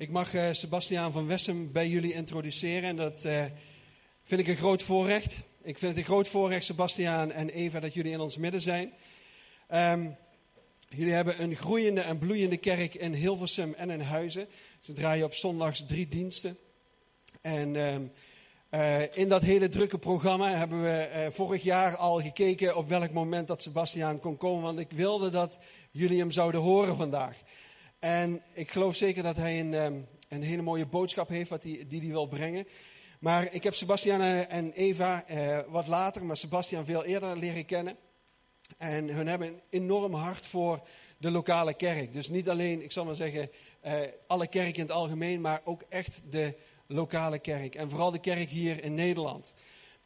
Ik mag uh, Sebastiaan van Wessem bij jullie introduceren en dat uh, vind ik een groot voorrecht. Ik vind het een groot voorrecht, Sebastiaan en Eva, dat jullie in ons midden zijn. Um, jullie hebben een groeiende en bloeiende kerk in Hilversum en in Huizen. Ze draaien op zondags drie diensten. En um, uh, in dat hele drukke programma hebben we vorig jaar al gekeken op welk moment dat Sebastiaan kon komen. Want ik wilde dat jullie hem zouden horen vandaag. En ik geloof zeker dat hij een, um, een hele mooie boodschap heeft wat die, die hij wil brengen. Maar ik heb Sebastian en Eva uh, wat later, maar Sebastian veel eerder leren kennen. En hun hebben een enorm hart voor de lokale kerk. Dus niet alleen, ik zal maar zeggen, uh, alle kerken in het algemeen, maar ook echt de lokale kerk. En vooral de kerk hier in Nederland.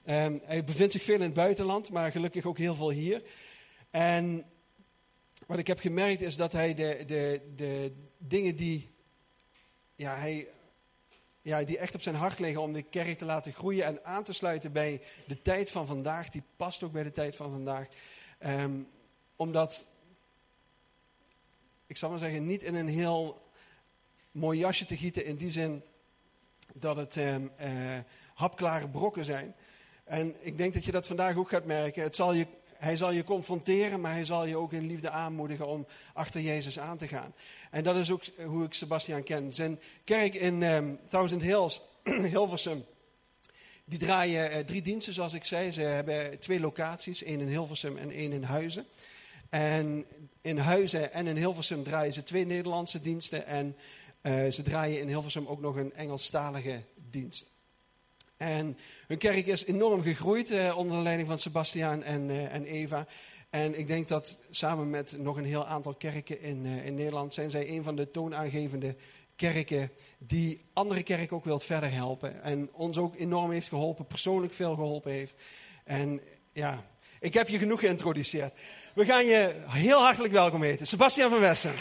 Um, hij bevindt zich veel in het buitenland, maar gelukkig ook heel veel hier. En wat ik heb gemerkt is dat hij de, de, de dingen die, ja, hij, ja, die echt op zijn hart liggen om de kerk te laten groeien en aan te sluiten bij de tijd van vandaag, die past ook bij de tijd van vandaag. Um, omdat, ik zal maar zeggen, niet in een heel mooi jasje te gieten in die zin dat het um, uh, hapklare brokken zijn. En ik denk dat je dat vandaag ook gaat merken. Het zal je hij zal je confronteren, maar hij zal je ook in liefde aanmoedigen om achter Jezus aan te gaan. En dat is ook hoe ik Sebastian ken. Zijn kerk in um, Thousand Hills, Hilversum, die draaien uh, drie diensten zoals ik zei. Ze hebben twee locaties, één in Hilversum en één in Huizen. En in Huizen en in Hilversum draaien ze twee Nederlandse diensten. En uh, ze draaien in Hilversum ook nog een Engelstalige dienst. En hun kerk is enorm gegroeid eh, onder de leiding van Sebastiaan en, uh, en Eva. En ik denk dat samen met nog een heel aantal kerken in, uh, in Nederland zijn zij een van de toonaangevende kerken die andere kerken ook wilt verder helpen. En ons ook enorm heeft geholpen, persoonlijk veel geholpen heeft. En ja, ik heb je genoeg geïntroduceerd. We gaan je heel hartelijk welkom heten. Sebastiaan van Wessen.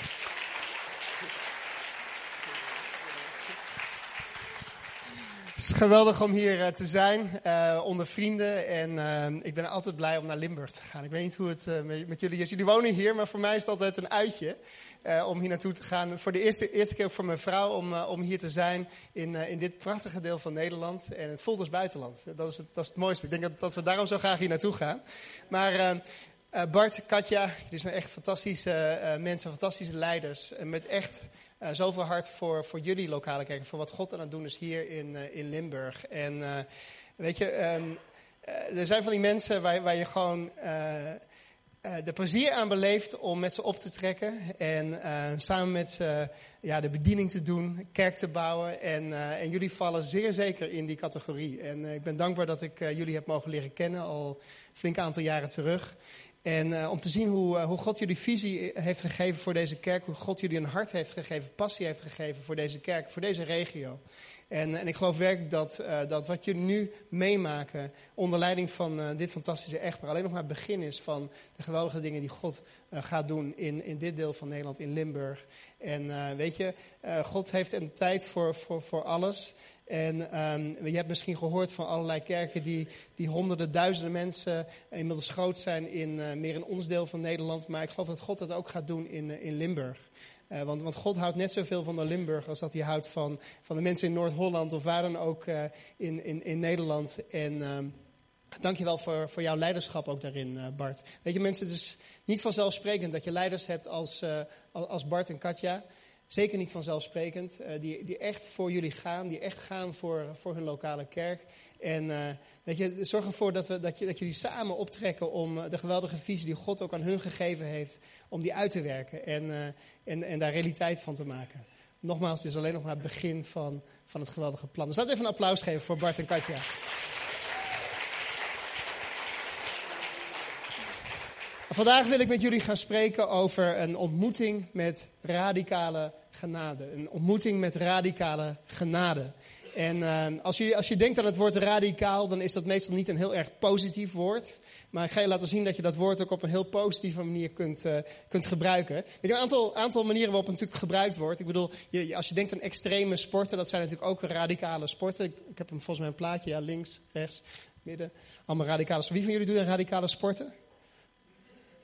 Het is geweldig om hier uh, te zijn, uh, onder vrienden. En uh, ik ben altijd blij om naar Limburg te gaan. Ik weet niet hoe het met, jullie is. Jullie wonen hier, maar voor mij is het altijd een uitje om hier naartoe te gaan. Voor de eerste, eerste keer voor mijn vrouw om, om hier te zijn in, in dit prachtige deel van Nederland. En het voelt als buitenland. Dat is het, dat is het mooiste. Ik denk dat, dat we daarom zo graag hier naartoe gaan. Maar Bart, Katja, jullie zijn echt fantastische mensen, fantastische leiders. Met echt... Uh, zoveel hart voor, voor jullie lokale kerk, voor wat God aan het doen is hier in, uh, in Limburg. En uh, weet je, um, er zijn van die mensen waar, waar je gewoon de plezier aan beleeft om met ze op te trekken. En samen met ze ja, de bediening te doen, kerk te bouwen. En, en jullie vallen zeer zeker in die categorie. En ik ben dankbaar dat ik jullie heb mogen leren kennen, al een flink aantal jaren terug. En uh, om te zien hoe, uh, hoe God jullie visie heeft gegeven voor deze kerk. Hoe God jullie een hart heeft gegeven, passie heeft gegeven voor deze kerk, voor deze regio. En, en ik geloof werkelijk dat, dat wat jullie nu meemaken onder leiding van dit fantastische echtpaar alleen nog maar het begin is van de geweldige dingen die God gaat doen in, in dit deel van Nederland, in Limburg. En weet je, God heeft een tijd voor, voor, voor alles. En um, je hebt misschien gehoord van allerlei kerken die, die honderden, duizenden mensen inmiddels groot zijn in uh, meer in ons deel van Nederland. Maar ik geloof dat God dat ook gaat doen in, uh, in Limburg. Uh, want, want God houdt net zoveel van de Limburg als dat hij houdt van, van de mensen in Noord-Holland of waar dan ook in, in, in Nederland. En um, dankjewel voor, voor jouw leiderschap ook daarin, Bart. Weet je mensen, het is niet vanzelfsprekend dat je leiders hebt als, als Bart en Katja. Zeker niet vanzelfsprekend. Uh, die, die echt voor jullie gaan, die echt gaan voor, voor hun lokale kerk. En uh, je, zorg ervoor dat, we, dat, je, dat jullie samen optrekken om uh, de geweldige visie die God ook aan hun gegeven heeft, om die uit te werken en, en, en daar realiteit van te maken. Nogmaals, het is alleen nog maar het begin van, van het geweldige plan. Dus laten even een applaus geven voor Bart en Katja. Vandaag wil ik met jullie gaan spreken over een ontmoeting met radicale genade. Een ontmoeting met radicale genade. En uh, als, je, als je denkt aan het woord radicaal, dan is dat meestal niet een heel erg positief woord. Maar ik ga je laten zien dat je dat woord ook op een heel positieve manier kunt, uh, kunt gebruiken. Er zijn een aantal, aantal manieren waarop het natuurlijk gebruikt wordt. Ik bedoel, je, als je denkt aan extreme sporten, dat zijn natuurlijk ook radicale sporten. Ik, ik heb hem volgens mij een plaatje, ja, links, rechts, midden. Allemaal radicale sporten. Wie van jullie doet een radicale sporten?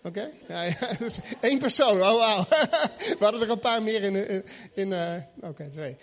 Oké? Ja, dus één persoon, oh wauw. We hadden er een paar meer in. in, in uh, Oké, twee.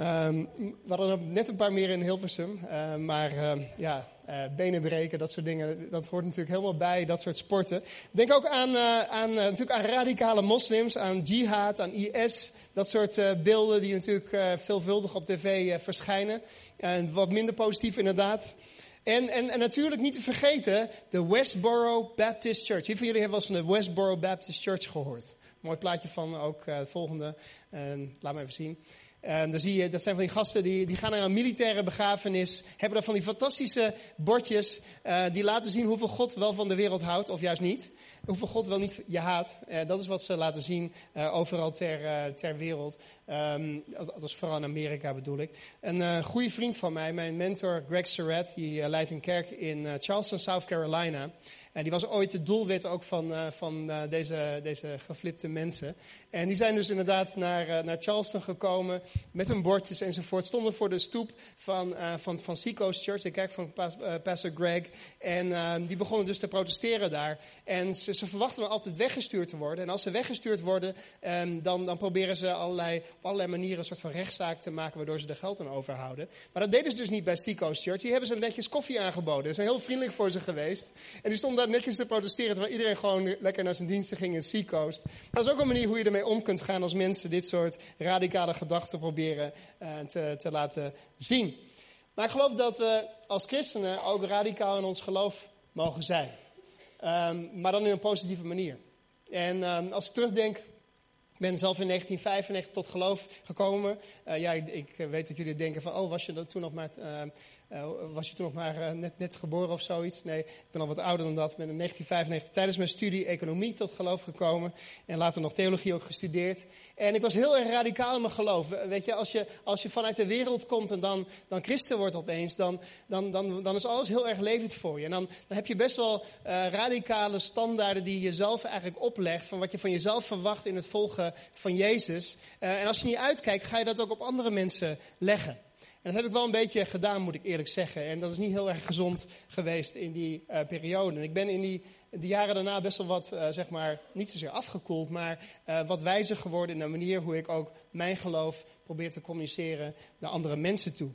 Um, we hadden er net een paar meer in Hilversum. Uh, maar uh, ja, benen breken, dat soort dingen, dat hoort natuurlijk helemaal bij, dat soort sporten. Denk ook aan, aan, natuurlijk aan radicale moslims, aan jihad, aan IS. Dat soort beelden die natuurlijk veelvuldig op tv verschijnen. En wat minder positief inderdaad. En, en, en, natuurlijk niet te vergeten de Westboro Baptist Church. Wie van jullie hebben wel eens van de Westboro Baptist Church gehoord? Mooi plaatje van ook uh, volgende. En laat me even zien. En dan zie je, dat zijn van die gasten die, die gaan naar een militaire begrafenis. Hebben daar van die fantastische bordjes. Uh, die laten zien hoeveel God wel van de wereld houdt, of juist niet. Hoeveel God wel niet je haat. Uh, dat is wat ze laten zien uh, overal ter, ter wereld. Um, dat, is vooral in Amerika bedoel ik. Een goede vriend van mij, mijn mentor Greg Surratt, die leidt een kerk in Charleston, South Carolina. En die was ooit het doelwit ook van, van deze, deze geflipte mensen. En die zijn dus inderdaad naar, uh, naar Charleston gekomen met hun bordjes enzovoort. Stonden voor de stoep van, van, van Seacoast Church, de kerk van pas, Pastor Greg. En ehm, die begonnen dus te protesteren daar. En ze, ze verwachten altijd weggestuurd te worden. En als ze weggestuurd worden, um, dan, dan proberen ze allerlei, op allerlei manieren een soort van rechtszaak te maken waardoor ze er geld aan overhouden. Maar dat deden ze dus niet bij Seacoast Church. Die hebben ze netjes koffie aangeboden. Ze zijn heel vriendelijk voor ze geweest. En die stonden daar netjes te protesteren terwijl iedereen gewoon lekker naar zijn diensten ging in Seacoast. Dat is ook een manier hoe je ermee om kunt gaan als mensen dit soort radicale gedachten proberen uh, te, te laten zien. Maar ik geloof dat we als christenen ook radicaal in ons geloof mogen zijn. Um, maar dan in een positieve manier. En um, als ik terugdenk ik ben zelf in 1995 tot geloof gekomen. Uh, ja, ik, weet dat jullie denken van, oh, was je toen nog maar uh, uh, was je toen nog maar uh, net, net geboren of zoiets? Nee, ik ben al wat ouder dan dat. Ik ben in 1995 tijdens mijn studie economie tot geloof gekomen. En later nog theologie ook gestudeerd. En ik was heel erg radicaal in mijn geloof. Weet je, als je, als je vanuit de wereld komt en dan, dan christen wordt opeens, dan, dan, dan, dan is alles heel erg levend voor je. En dan, dan heb je best wel radicale standaarden die je jezelf eigenlijk oplegt. Van wat je van jezelf verwacht in het volgen van Jezus. en als je niet uitkijkt, ga je dat ook op andere mensen leggen. En dat heb ik wel een beetje gedaan, moet ik eerlijk zeggen. En dat is niet heel erg gezond geweest in die uh, periode. En ik ben in die de jaren daarna best wel wat, uh, zeg maar, niet zozeer afgekoeld, maar uh, wat wijzer geworden in de manier hoe ik ook mijn geloof probeer te communiceren naar andere mensen toe.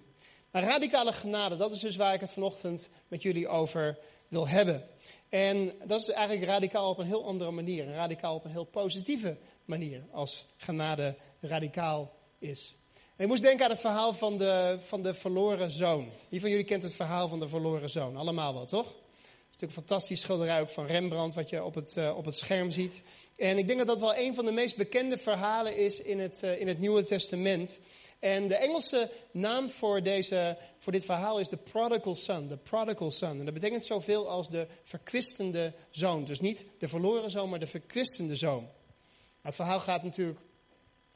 Maar radicale genade, dat is dus waar ik het vanochtend met jullie over wil hebben. En dat is eigenlijk radicaal op een heel andere manier. Radicaal op een heel positieve manier als genade radicaal is. En moest denken aan het verhaal van de, van de verloren zoon. Wie van jullie kent het verhaal van de verloren zoon? Allemaal wel, toch? Het is natuurlijk een fantastisch schilderij ook van Rembrandt, wat je op het, uh, op het scherm ziet. En ik denk dat dat wel een van de meest bekende verhalen is in het, uh, in het Nieuwe Testament. En de Engelse naam voor, deze, voor dit verhaal is de prodigal son. De prodigal son. En dat betekent zoveel als de verkwistende zoon. Dus niet de verloren zoon, maar de verkwistende zoon. Het verhaal gaat natuurlijk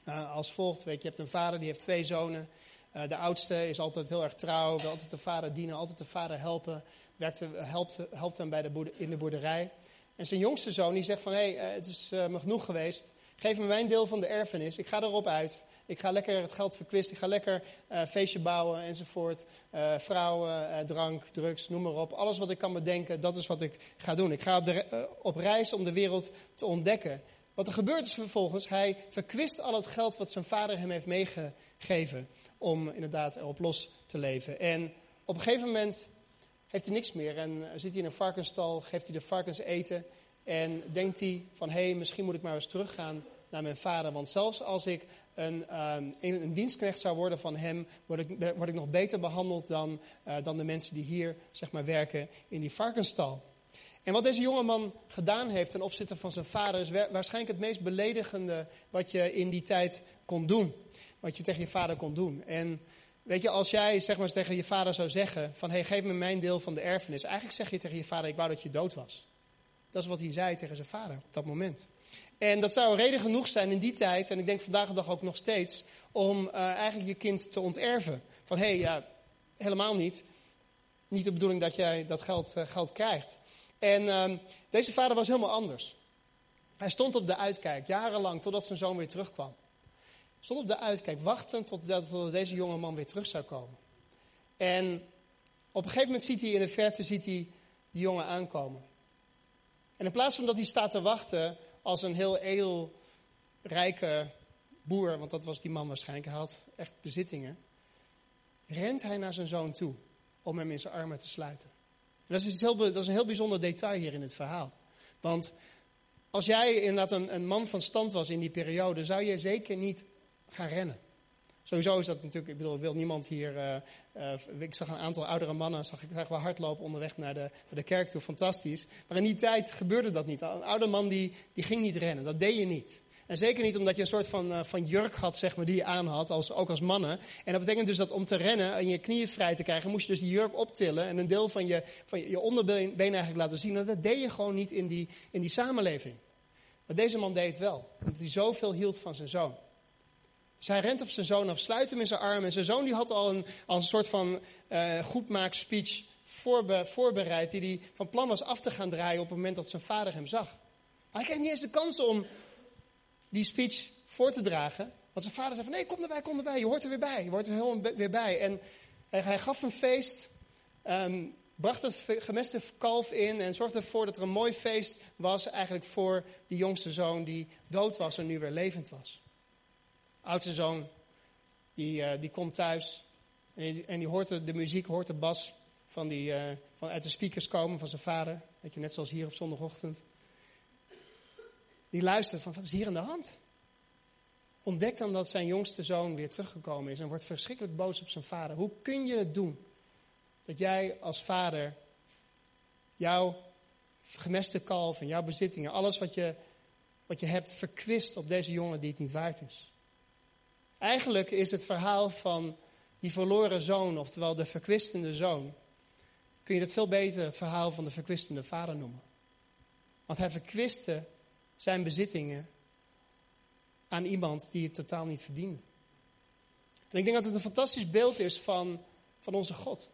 uh, als volgt. Weet je, hebt een vader die heeft twee zonen. Uh, de oudste is altijd heel erg trouw, wil altijd de vader dienen, altijd de vader helpen. Werkt, helpt, helpt hem bij de in de boerderij. En zijn jongste zoon die zegt van, hé, hey, uh, het is me genoeg geweest. Geef me mijn deel van de erfenis. Ik ga erop uit. Ik ga lekker het geld verkwisten. Ik ga lekker feestje bouwen enzovoort. Vrouwen, drank, drugs, noem maar op. Alles wat ik kan bedenken, dat is wat ik ga doen. Ik ga op, de, op reis om de wereld te ontdekken. Wat er gebeurt is vervolgens, hij verkwist al het geld wat zijn vader hem heeft meegegeven. Om inderdaad erop los te leven. En op een gegeven moment heeft hij niks meer. En zit hij in een varkensstal, geeft hij de varkens eten. En denkt hij van, hé, hey, misschien moet ik maar eens teruggaan naar mijn vader. Want zelfs als ik een, um, een, dienstknecht zou worden van hem, word ik, word ik nog beter behandeld dan, uh, dan de mensen die hier zeg maar, werken in die varkensstal. En wat deze jongeman gedaan heeft ten opzichte van zijn vader is waarschijnlijk het meest beledigende wat je in die tijd kon doen. Wat je tegen je vader kon doen. En weet je, als jij zeg maar tegen je vader zou zeggen van hey, geef me mijn deel van de erfenis. Eigenlijk zeg je tegen je vader, ik wou dat je dood was. Dat is wat hij zei tegen zijn vader op dat moment. En dat zou reden genoeg zijn in die tijd, en ik denk vandaag de dag ook nog steeds, om uh, eigenlijk je kind te onterven. Van hé, hey, ja, helemaal niet. Niet de bedoeling dat jij dat geld, uh, geld krijgt. En uh, deze vader was helemaal anders. Hij stond op de uitkijk, jarenlang, totdat zijn zoon weer terugkwam. Stond op de uitkijk, wachtend totdat deze jonge man weer terug zou komen. En op een gegeven moment ziet hij in de verte ziet hij die jongen aankomen. En in plaats van dat hij staat te wachten als een heel edel, rijke boer, want dat was die man waarschijnlijk, hij had echt bezittingen, rent hij naar zijn zoon toe om hem in zijn armen te sluiten. Dat, is dat is een heel bijzonder detail hier in het verhaal. Want als jij inderdaad een, een man van stand was in die periode, zou je zeker niet gaan rennen. Sowieso is dat natuurlijk, ik bedoel, wil niemand hier. Uh, uh, ik zag een aantal oudere mannen, zag ik wel hardlopen onderweg naar de, de kerk toe, fantastisch. Maar in die tijd gebeurde dat niet. Een oude man die, die ging niet rennen, dat deed je niet. En zeker niet omdat je een soort van, uh, van jurk had, zeg maar, die je aan had, als, ook als mannen. En dat betekent dus dat om te rennen en je knieën vrij te krijgen, moest je dus die jurk optillen en een deel van je, van je, onderbeen eigenlijk laten zien. En dat deed je gewoon niet in die, in die samenleving. Maar deze man deed het wel, omdat hij zoveel hield van zijn zoon. Dus rent op zijn zoon af, sluit hem in zijn armen. En zijn zoon die had al een, een soort van uh, goedmaakspeech voorbe, voorbereid, die hij van plan was af te gaan draaien op het moment dat zijn vader hem zag. Hij kreeg niet eens de kans om die speech voor te dragen. Want zijn vader zei van nee, kom erbij, kom erbij. Je hoort er weer bij. Je hoort er helemaal weer bij. En hij, gaf een feest. Um, bracht het gemeste kalf in en zorgde ervoor dat er een mooi feest was eigenlijk voor die jongste zoon die dood was en nu weer levend was. Oudste zoon, die, uh, die komt thuis en die, en die, hoort de, muziek, hoort de bas van die, uh, van uit de speakers komen van zijn vader. Weet je, net zoals hier op zondagochtend. Die luistert van wat is hier aan de hand? Ontdekt dan dat zijn jongste zoon weer teruggekomen is en wordt verschrikkelijk boos op zijn vader. Hoe kun je het doen? Dat jij als vader jouw gemeste kalf en jouw bezittingen, alles wat je, wat je hebt, verkwist op deze jongen die het niet waard is. Eigenlijk is het verhaal van die verloren zoon, oftewel de verkwistende zoon, kun je dat veel beter het verhaal van de verkwistende vader noemen. Want hij verkwiste zijn bezittingen aan iemand die het totaal niet verdiende. En ik denk dat het een fantastisch beeld is van, van onze God.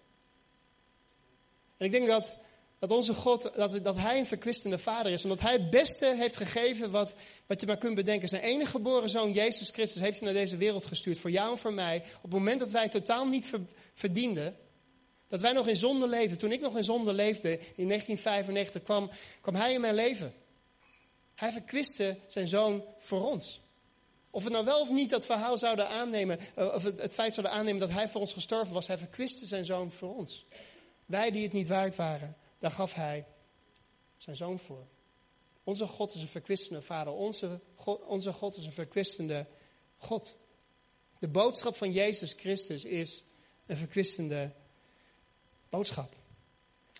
En ik denk dat, dat onze God, dat, dat Hij een verkwistende vader is. Omdat Hij het beste heeft gegeven wat, wat je maar kunt bedenken. Zijn enige geboren zoon, Jezus Christus, heeft hij naar deze wereld gestuurd. Voor jou en voor mij. Op het moment dat wij totaal niet verdienden. Dat wij nog in zonde leefden. Toen ik nog in zonde leefde, in 1995, kwam, kwam Hij in mijn leven. Hij verkwiste zijn zoon voor ons. Of we nou wel of niet dat verhaal zouden aannemen, eh, of het, feit zouden aannemen dat hij voor ons gestorven was, hij verkwiste zijn zoon voor ons. Wij die het niet waard waren, daar gaf hij zijn zoon voor. Onze God is een verkwistende vader. Onze God, onze God is een verkwistende God. De boodschap van Jezus Christus is een verkwistende boodschap.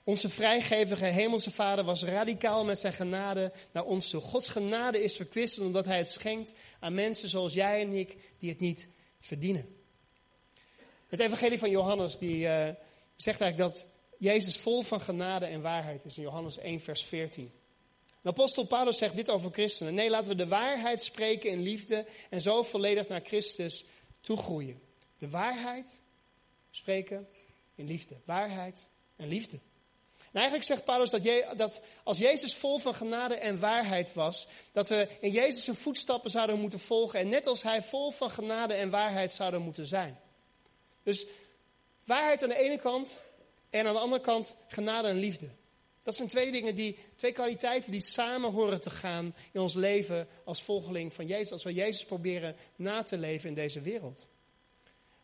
Onze vrijgevige hemelse vader was radicaal met zijn genade naar ons toe. Gods genade is verkwistend omdat hij het schenkt aan mensen zoals jij en ik die het niet verdienen. Het evangelie van Johannes die, uh, zegt eigenlijk dat Jezus vol van genade en waarheid is in Johannes 1 vers 14. De apostel Paulus zegt dit over christenen. Nee, laten we de waarheid spreken in liefde en zo volledig naar Christus toegroeien. De waarheid spreken in liefde. Waarheid en liefde. En eigenlijk zegt Paulus dat, dat, als Jezus vol van genade en waarheid was, dat we in Jezus zijn voetstappen zouden moeten volgen en net als hij vol van genade en waarheid zouden moeten zijn. Dus waarheid aan de ene kant en aan de andere kant genade en liefde. Dat zijn twee dingen die, twee kwaliteiten die samen horen te gaan in ons leven als volgeling van Jezus. Als we Jezus proberen na te leven in deze wereld.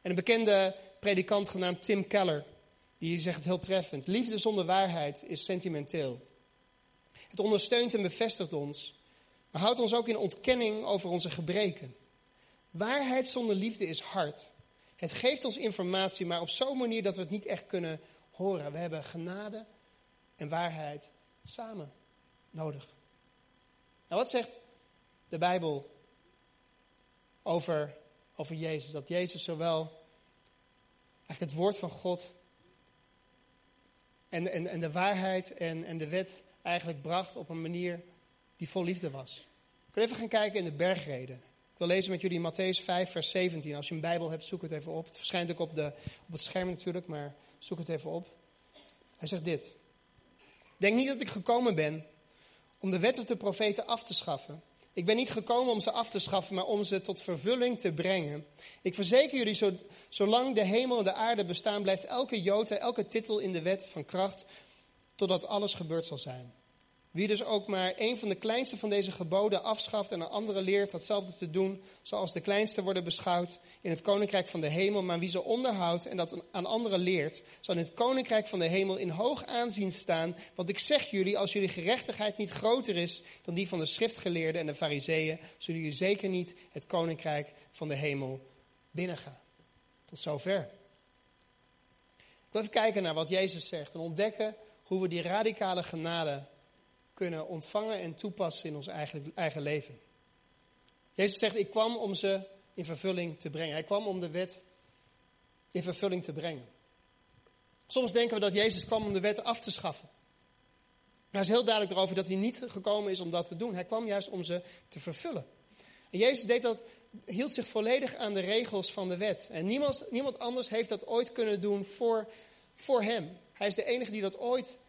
En een bekende predikant genaamd Tim Keller, die zegt het heel treffend. Liefde zonder waarheid is sentimenteel. Het ondersteunt en bevestigt ons, maar houdt ons ook in ontkenning over onze gebreken. Waarheid zonder liefde is hard. Het geeft ons informatie, maar op zo'n manier dat we het niet echt kunnen horen. We hebben genade en waarheid samen nodig. Nou, wat zegt de Bijbel over, over Jezus? Dat Jezus zowel eigenlijk het woord van God en, en, en de waarheid en, en de wet eigenlijk bracht op een manier die vol liefde was. Ik wil even gaan kijken in de bergreden. Ik wil lezen met jullie Matthäus 5, vers 17. Als je een Bijbel hebt, zoek het even op. Het verschijnt ook op, de, op het scherm natuurlijk, maar zoek het even op. Hij zegt dit. Denk niet dat ik gekomen ben om de wet of de profeten af te schaffen. Ik ben niet gekomen om ze af te schaffen, maar om ze tot vervulling te brengen. Ik verzeker jullie, zo, zolang de hemel en de aarde bestaan, blijft elke jota, elke titel in de wet van kracht, totdat alles gebeurd zal zijn. Wie dus ook maar een van de kleinste van deze geboden afschaft en aan anderen leert datzelfde te doen, zoals de kleinste worden beschouwd in het koninkrijk van de hemel. Maar wie ze onderhoudt en dat aan anderen leert, zal in het koninkrijk van de hemel in hoog aanzien staan. Want ik zeg jullie, als jullie gerechtigheid niet groter is dan die van de schriftgeleerden en de fariseeën, zullen jullie zeker niet het koninkrijk van de hemel binnengaan. Tot zover. Ik wil even kijken naar wat Jezus zegt en ontdekken hoe we die radicale genade kunnen ontvangen en toepassen in ons eigen, eigen leven. Jezus zegt, ik kwam om ze in vervulling te brengen. Hij kwam om de wet in vervulling te brengen. Soms denken we dat Jezus kwam om de wet af te schaffen. Maar hij is heel duidelijk erover dat hij niet gekomen is om dat te doen. Hij kwam juist om ze te vervullen. En Jezus deed dat, hield zich volledig aan de regels van de wet. En niemand, niemand anders heeft dat ooit kunnen doen voor, voor hem. Hij is de enige die dat ooit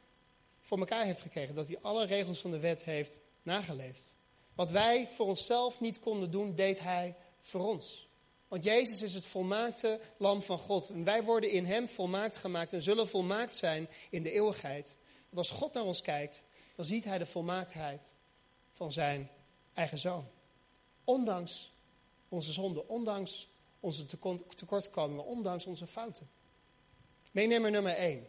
voor elkaar heeft gekregen. Dat hij alle regels van de wet heeft nageleefd. Wat wij voor onszelf niet konden doen, deed hij voor ons. Want Jezus is het volmaakte lam van God. En wij worden in hem volmaakt gemaakt en zullen volmaakt zijn in de eeuwigheid. Want als God naar ons kijkt, dan ziet hij de volmaaktheid van zijn eigen zoon. Ondanks onze zonde, ondanks onze tekortkomingen, ondanks onze fouten. Meenemer nummer 1.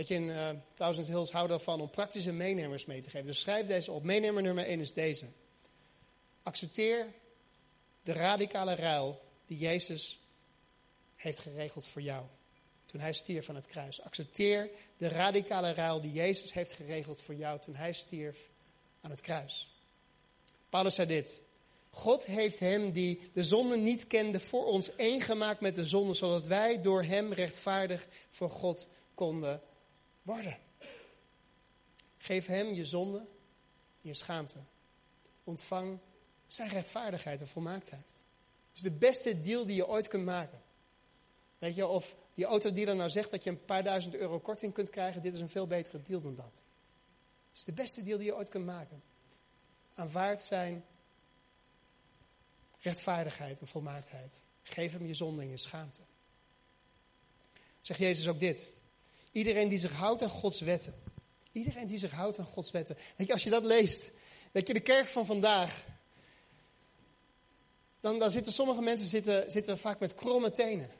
Dat je in uh, Thousand Hills houdt ervan om praktische meenemers mee te geven. Dus schrijf deze op. Meenemer nummer 1 is deze. Accepteer de radicale ruil die Jezus heeft geregeld voor jou. Toen hij stierf aan het kruis. Accepteer de radicale ruil die Jezus heeft geregeld voor jou toen hij stierf aan het kruis. Paulus zei dit. God heeft hem die de zonde niet kende voor ons één gemaakt met de zonde, zodat wij door hem rechtvaardig voor God konden worden. Geef hem je zonde, je schaamte. Ontvang zijn rechtvaardigheid en volmaaktheid. Het is de beste deal die je ooit kunt maken. Weet je, of die autodealer nou zegt dat je een paar duizend euro korting kunt krijgen, dit is een veel betere deal dan dat. Het is de beste deal die je ooit kunt maken. Aanvaard zijn rechtvaardigheid en volmaaktheid. Geef hem je zonde en je schaamte. Zegt Jezus ook dit. Iedereen die zich houdt aan Gods wetten. Iedereen die zich houdt aan Gods wetten. Weet je, als je dat leest, weet je, de kerk van vandaag. Dan, dan zitten sommige mensen zitten, zitten vaak met kromme tenen.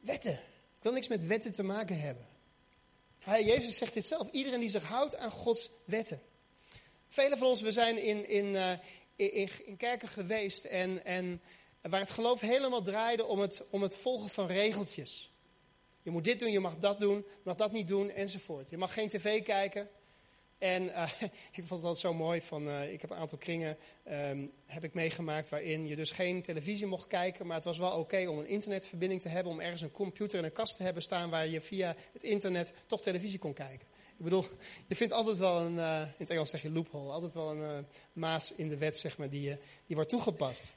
Wetten. Ik wil niks met wetten te maken hebben. Hij, Jezus zegt dit zelf. Iedereen die zich houdt aan Gods wetten. Velen van ons, we zijn in, in, uh, in, in, kerken geweest en, en waar het geloof helemaal draaide om het, om het volgen van regeltjes. Je moet dit doen, je mag dat doen, je mag dat niet doen, enzovoort. Je mag geen tv kijken. En uh, ik vond het altijd zo mooi, van, uh, ik heb een aantal kringen um, heb ik meegemaakt waarin je dus geen televisie mocht kijken. Maar het was wel oké om een internetverbinding te hebben, om ergens een computer en een kast te hebben staan waar je via het internet toch televisie kon kijken. Ik bedoel, je vindt altijd wel een, uh, in het Engels zeg je loophole, altijd wel een maas in de wet zeg maar, die, die wordt toegepast.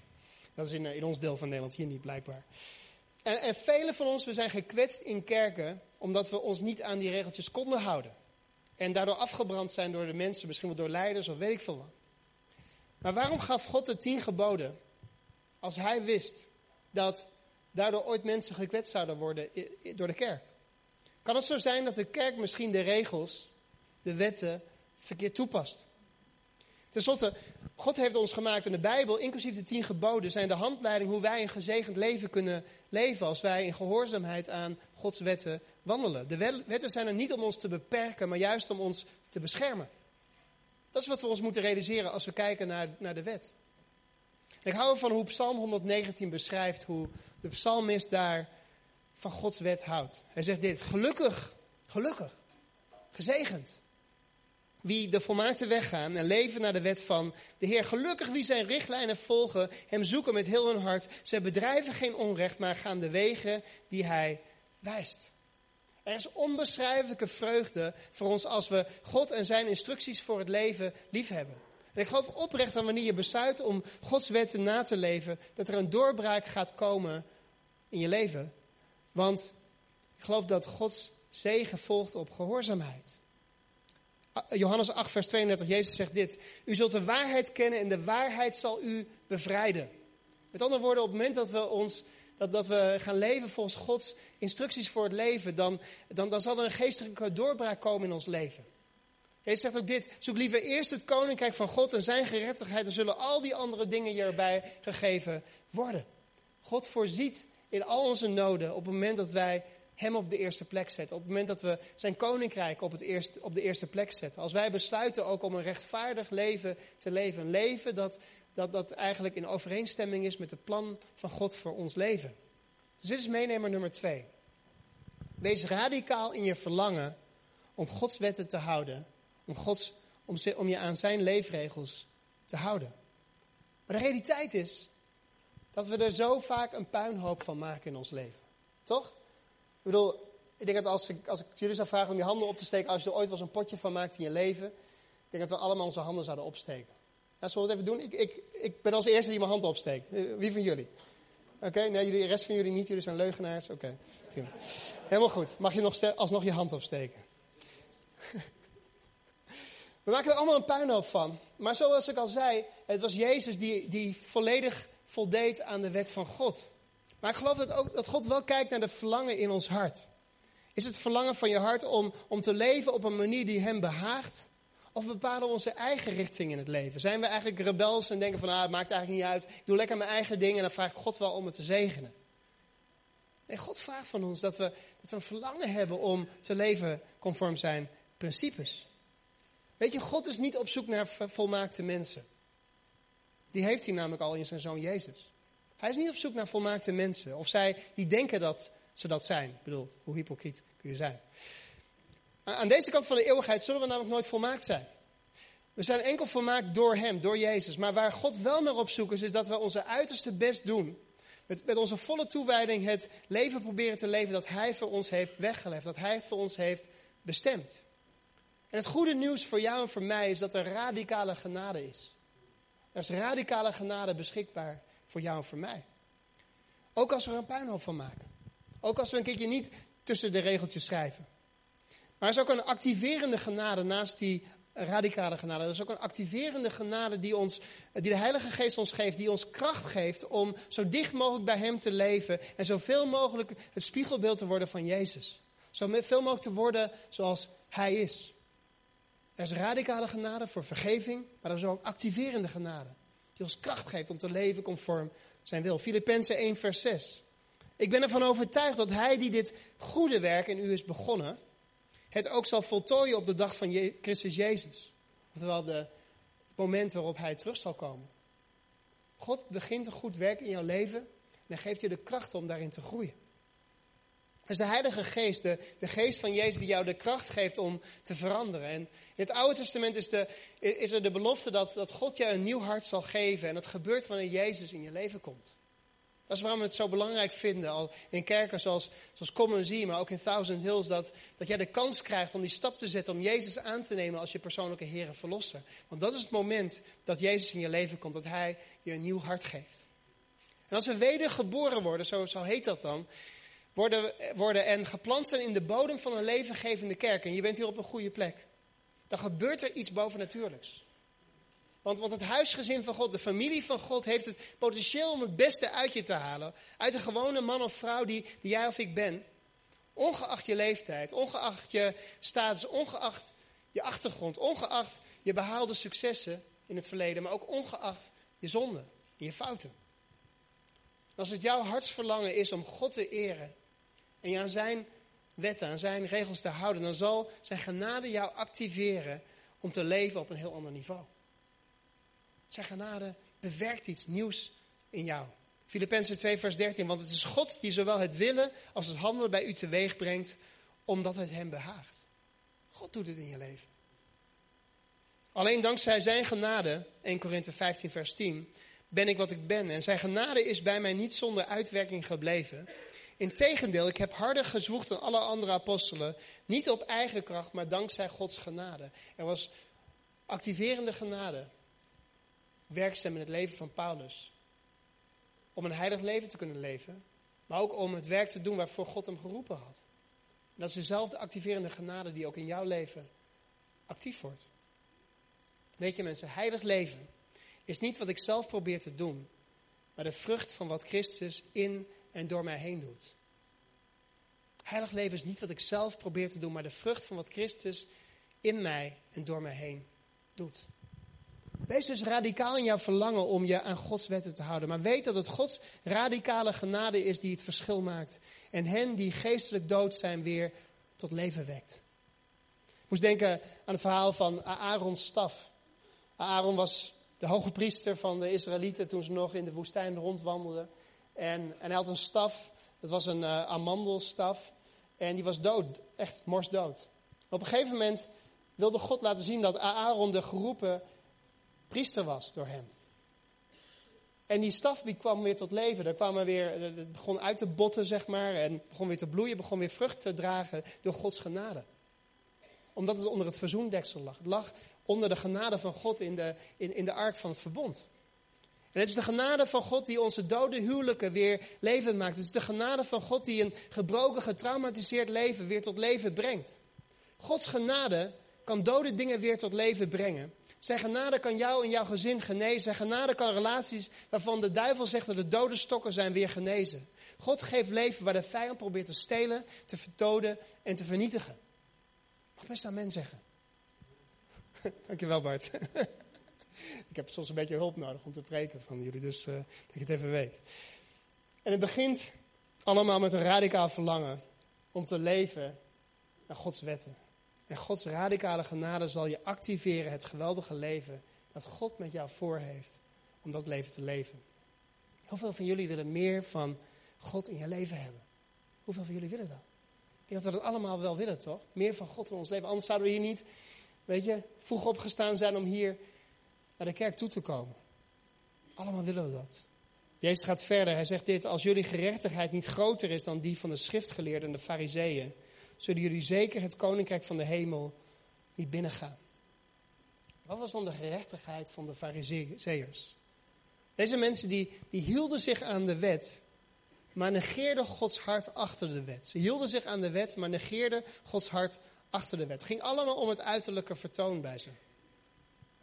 Dat is in, in ons deel van Nederland, hier niet blijkbaar. En, en velen van ons, we zijn gekwetst in kerken omdat we ons niet aan die regeltjes konden houden. En daardoor afgebrand zijn door de mensen, misschien wel door leiders of weet ik veel wat. Maar waarom gaf God de tien geboden als hij wist dat daardoor ooit mensen gekwetst zouden worden door de kerk? Kan het zo zijn dat de kerk misschien de regels, de wetten, verkeerd toepast? Ten slotte, God heeft ons gemaakt in de Bijbel, inclusief de tien geboden, zijn de handleiding hoe wij een gezegend leven kunnen leven als wij in gehoorzaamheid aan Gods wetten wandelen. De wetten zijn er niet om ons te beperken, maar juist om ons te beschermen. Dat is wat we ons moeten realiseren als we kijken naar, naar de wet. ik hou ervan hoe Psalm 119 beschrijft hoe de psalmist daar van Gods wet houdt. Hij zegt dit, gelukkig, gelukkig, gezegend wie de volmaakte weg gaan en leven naar de wet van de Heer. Gelukkig wie zijn richtlijnen volgen, hem zoeken met heel hun hart. Ze bedrijven geen onrecht, maar gaan de wegen die hij wijst. Er is onbeschrijfelijke vreugde voor ons als we God en zijn instructies voor het leven liefhebben. En ik geloof oprecht dat wanneer je besluit om Gods wetten na te leven, dat er een doorbraak gaat komen in je leven. Want ik geloof dat Gods zegen volgt op gehoorzaamheid. Johannes 8, vers 32, Jezus zegt dit. U zult de waarheid kennen en de waarheid zal u bevrijden. Met andere woorden, op het moment dat we, ons, dat, dat we gaan leven volgens Gods instructies voor het leven, dan, dan, dan zal er een geestelijke doorbraak komen in ons leven. Jezus zegt ook dit: zoek liever eerst het koninkrijk van God en zijn gerechtigheid, dan zullen al die andere dingen je erbij gegeven worden. God voorziet in al onze noden op het moment dat wij Hem op de eerste plek zetten. Op het moment dat we zijn koninkrijk op, het eerste, op de eerste plek zetten. Als wij besluiten ook om een rechtvaardig leven te leven. Een leven dat, dat, dat eigenlijk in overeenstemming is met het plan van God voor ons leven. Dus dit is meenemer nummer twee. Wees radicaal in je verlangen om Gods wetten te houden. Om, Gods, om, om je aan zijn leefregels te houden. Maar de realiteit is dat we er zo vaak een puinhoop van maken in ons leven. Toch? Ik bedoel, ik denk dat als ik, als ik jullie zou vragen om je handen op te steken, als je er ooit wel eens een potje van maakt in je leven, ik denk dat we allemaal onze handen zouden opsteken. Ja, zullen we het even doen? Ik, ik, ik ben als eerste die mijn hand opsteekt. Eh, wie van jullie? Oké, nee, jullie, de rest van jullie niet. Jullie zijn leugenaars. Oké, helemaal goed. Mag je nog alsnog je hand opsteken? We maken er allemaal een puinhoop van. Maar zoals ik al zei, het was Jezus die, die volledig voldeed aan de wet van God. Maar ik geloof dat, ook, dat God wel kijkt naar de verlangen in ons hart. Is het verlangen van je hart om, om te leven op een manier die hem behaagt? Of bepalen we onze eigen richting in het leven? Zijn we eigenlijk rebels en denken van, ah, het maakt eigenlijk niet uit. Ik doe lekker mijn eigen dingen en dan vraag ik God wel om het te zegenen. Nee, God vraagt van ons dat we, dat we een verlangen hebben om te leven conform zijn principes. Weet je, God is niet op zoek naar volmaakte mensen. Die heeft hij namelijk al in zijn zoon Jezus. Hij is niet op zoek naar volmaakte mensen. Of zij die denken dat ze dat zijn. Ik bedoel, hoe hypocriet kun je zijn? Aan deze kant van de eeuwigheid zullen we namelijk nooit volmaakt zijn. We zijn enkel volmaakt door Hem, door Jezus. Maar waar God wel naar op zoek is, is dat we onze uiterste best doen. Met, met onze volle toewijding het leven proberen te leven dat Hij voor ons heeft weggelegd. Dat Hij voor ons heeft bestemd. En het goede nieuws voor jou en voor mij is dat er radicale genade is. Er is radicale genade beschikbaar voor jou en voor mij. Ook als we er een puinhoop van maken. Ook als we een keertje niet tussen de regeltjes schrijven. Maar er is ook een activerende genade naast die radicale genade. Er is ook een activerende genade die, ons, die de Heilige Geest ons geeft. Die ons kracht geeft om zo dicht mogelijk bij Hem te leven. En zoveel mogelijk het spiegelbeeld te worden van Jezus. Zoveel mogelijk te worden zoals Hij is. Er is radicale genade voor vergeving, maar er is ook activerende genade. Die ons kracht geeft om te leven conform zijn wil. Filippenzen 1, vers 6. Ik ben ervan overtuigd dat hij die dit goede werk in u is begonnen, het ook zal voltooien op de dag van Christus Jezus. Oftewel de, het moment waarop hij terug zal komen. God begint een goed werk in jouw leven en geeft je de kracht om daarin te groeien. Is de Heilige Geest, de, geest van Jezus die jou de kracht geeft om te veranderen. En in het Oude Testament is, de, is er de belofte dat, dat God jou een nieuw hart zal geven. En dat gebeurt wanneer Jezus in je leven komt. Dat is waarom we het zo belangrijk vinden, al in kerken zoals, zoals Common Zie, maar ook in Thousand Hills, dat, dat jij de kans krijgt om die stap te zetten om Jezus aan te nemen als je persoonlijke Heer en Verlosser. Want dat is het moment dat Jezus in je leven komt, dat Hij je een nieuw hart geeft. En als we wedergeboren worden, zo, zo heet dat dan, worden, worden en geplant zijn in de bodem van een levengevende kerk. En je bent hier op een goede plek. Dan gebeurt er iets bovennatuurlijks. Want, want het huisgezin van God, de familie van God, heeft het potentieel om het beste uit je te halen. Uit een gewone man of vrouw die, die jij of ik ben. Ongeacht je leeftijd, ongeacht je status, ongeacht je achtergrond, ongeacht je behaalde successen in het verleden, maar ook ongeacht je zonden en je fouten. als het jouw hartsverlangen is om God te eren en je aan zijn wetten, aan zijn regels te houden, dan zal zijn genade jou activeren om te leven op een heel ander niveau. Zijn genade bewerkt iets nieuws in jou. Filippenzen 2, vers 13. Want het is God die zowel het willen als het handelen bij u teweeg brengt, omdat het hem behaagt. God doet het in je leven. Alleen dankzij zijn genade, 1 Korinthe 15, vers 10, ben ik wat ik ben. En zijn genade is bij mij niet zonder uitwerking gebleven. Integendeel, ik heb harder gezwoegd dan alle andere apostelen. Niet op eigen kracht, maar dankzij Gods genade. Er was activerende genade werkzaam in het leven van Paulus. Om een heilig leven te kunnen leven, maar ook om het werk te doen waarvoor God hem geroepen had. En dat is dezelfde activerende genade die ook in jouw leven actief wordt. Weet je mensen, heilig leven is niet wat ik zelf probeer te doen, maar de vrucht van wat Christus in en door mij heen doet. Heilig leven is niet wat ik zelf probeer te doen, maar de vrucht van wat Christus in mij en door mij heen doet. Wees dus radicaal in jouw verlangen om je aan Gods wetten te houden. Maar weet dat het Gods radicale genade is die het verschil maakt. En hen die geestelijk dood zijn weer tot leven wekt. Ik moest denken aan het verhaal van Aaron's staf. Aaron was de hoge priester van de Israëlieten toen ze nog in de woestijn rondwandelden. En, en hij had een staf, dat was een uh, amandelstaf. En die was dood, echt morsdood. Op een gegeven moment wilde God laten zien dat Aaron de geroepen priester was door hem. En die staf die kwam weer tot leven. Er kwam weer, het begon uit te botten, zeg maar. En begon weer te bloeien, begon weer vrucht te dragen door Gods genade. Omdat het onder het verzoendeksel lag. Het lag onder de genade van God in de, in, in de ark van het verbond. En het is de genade van God die onze dode huwelijken weer levend maakt. Het is de genade van God die een gebroken, getraumatiseerd leven weer tot leven brengt. Gods genade kan dode dingen weer tot leven brengen. Zijn genade kan jou en jouw gezin genezen. Zijn genade kan relaties waarvan de duivel zegt dat de dode stokken zijn weer genezen. God geeft leven waar de vijand probeert te stelen, te verdoden en te vernietigen. Mag best aan men zeggen. Dankjewel Bart. Ik heb soms een beetje hulp nodig om te preken van jullie, dus uh, dat je het even weet. En het begint allemaal met een radicaal verlangen om te leven naar Gods wetten. En Gods radicale genade zal je activeren, het geweldige leven dat God met jou voor heeft, om dat leven te leven. Hoeveel van jullie willen meer van God in je leven hebben? Hoeveel van jullie willen dat? Ik denk dat we dat allemaal wel willen, toch? Meer van God in ons leven. Anders zouden we hier niet, weet je, vroeg opgestaan zijn om hier naar de kerk toe te komen. Allemaal willen we dat. Jezus gaat verder. Hij zegt dit: Als jullie gerechtigheid niet groter is dan die van de schriftgeleerden en de fariseeën, zullen jullie zeker het koninkrijk van de hemel niet binnengaan. Wat was dan de gerechtigheid van de fariseeërs? Deze mensen die, die hielden zich aan de wet, maar negeerden Gods hart achter de wet. Ze hielden zich aan de wet, maar negeerden Gods hart achter de wet. Het ging allemaal om het uiterlijke vertoon bij ze.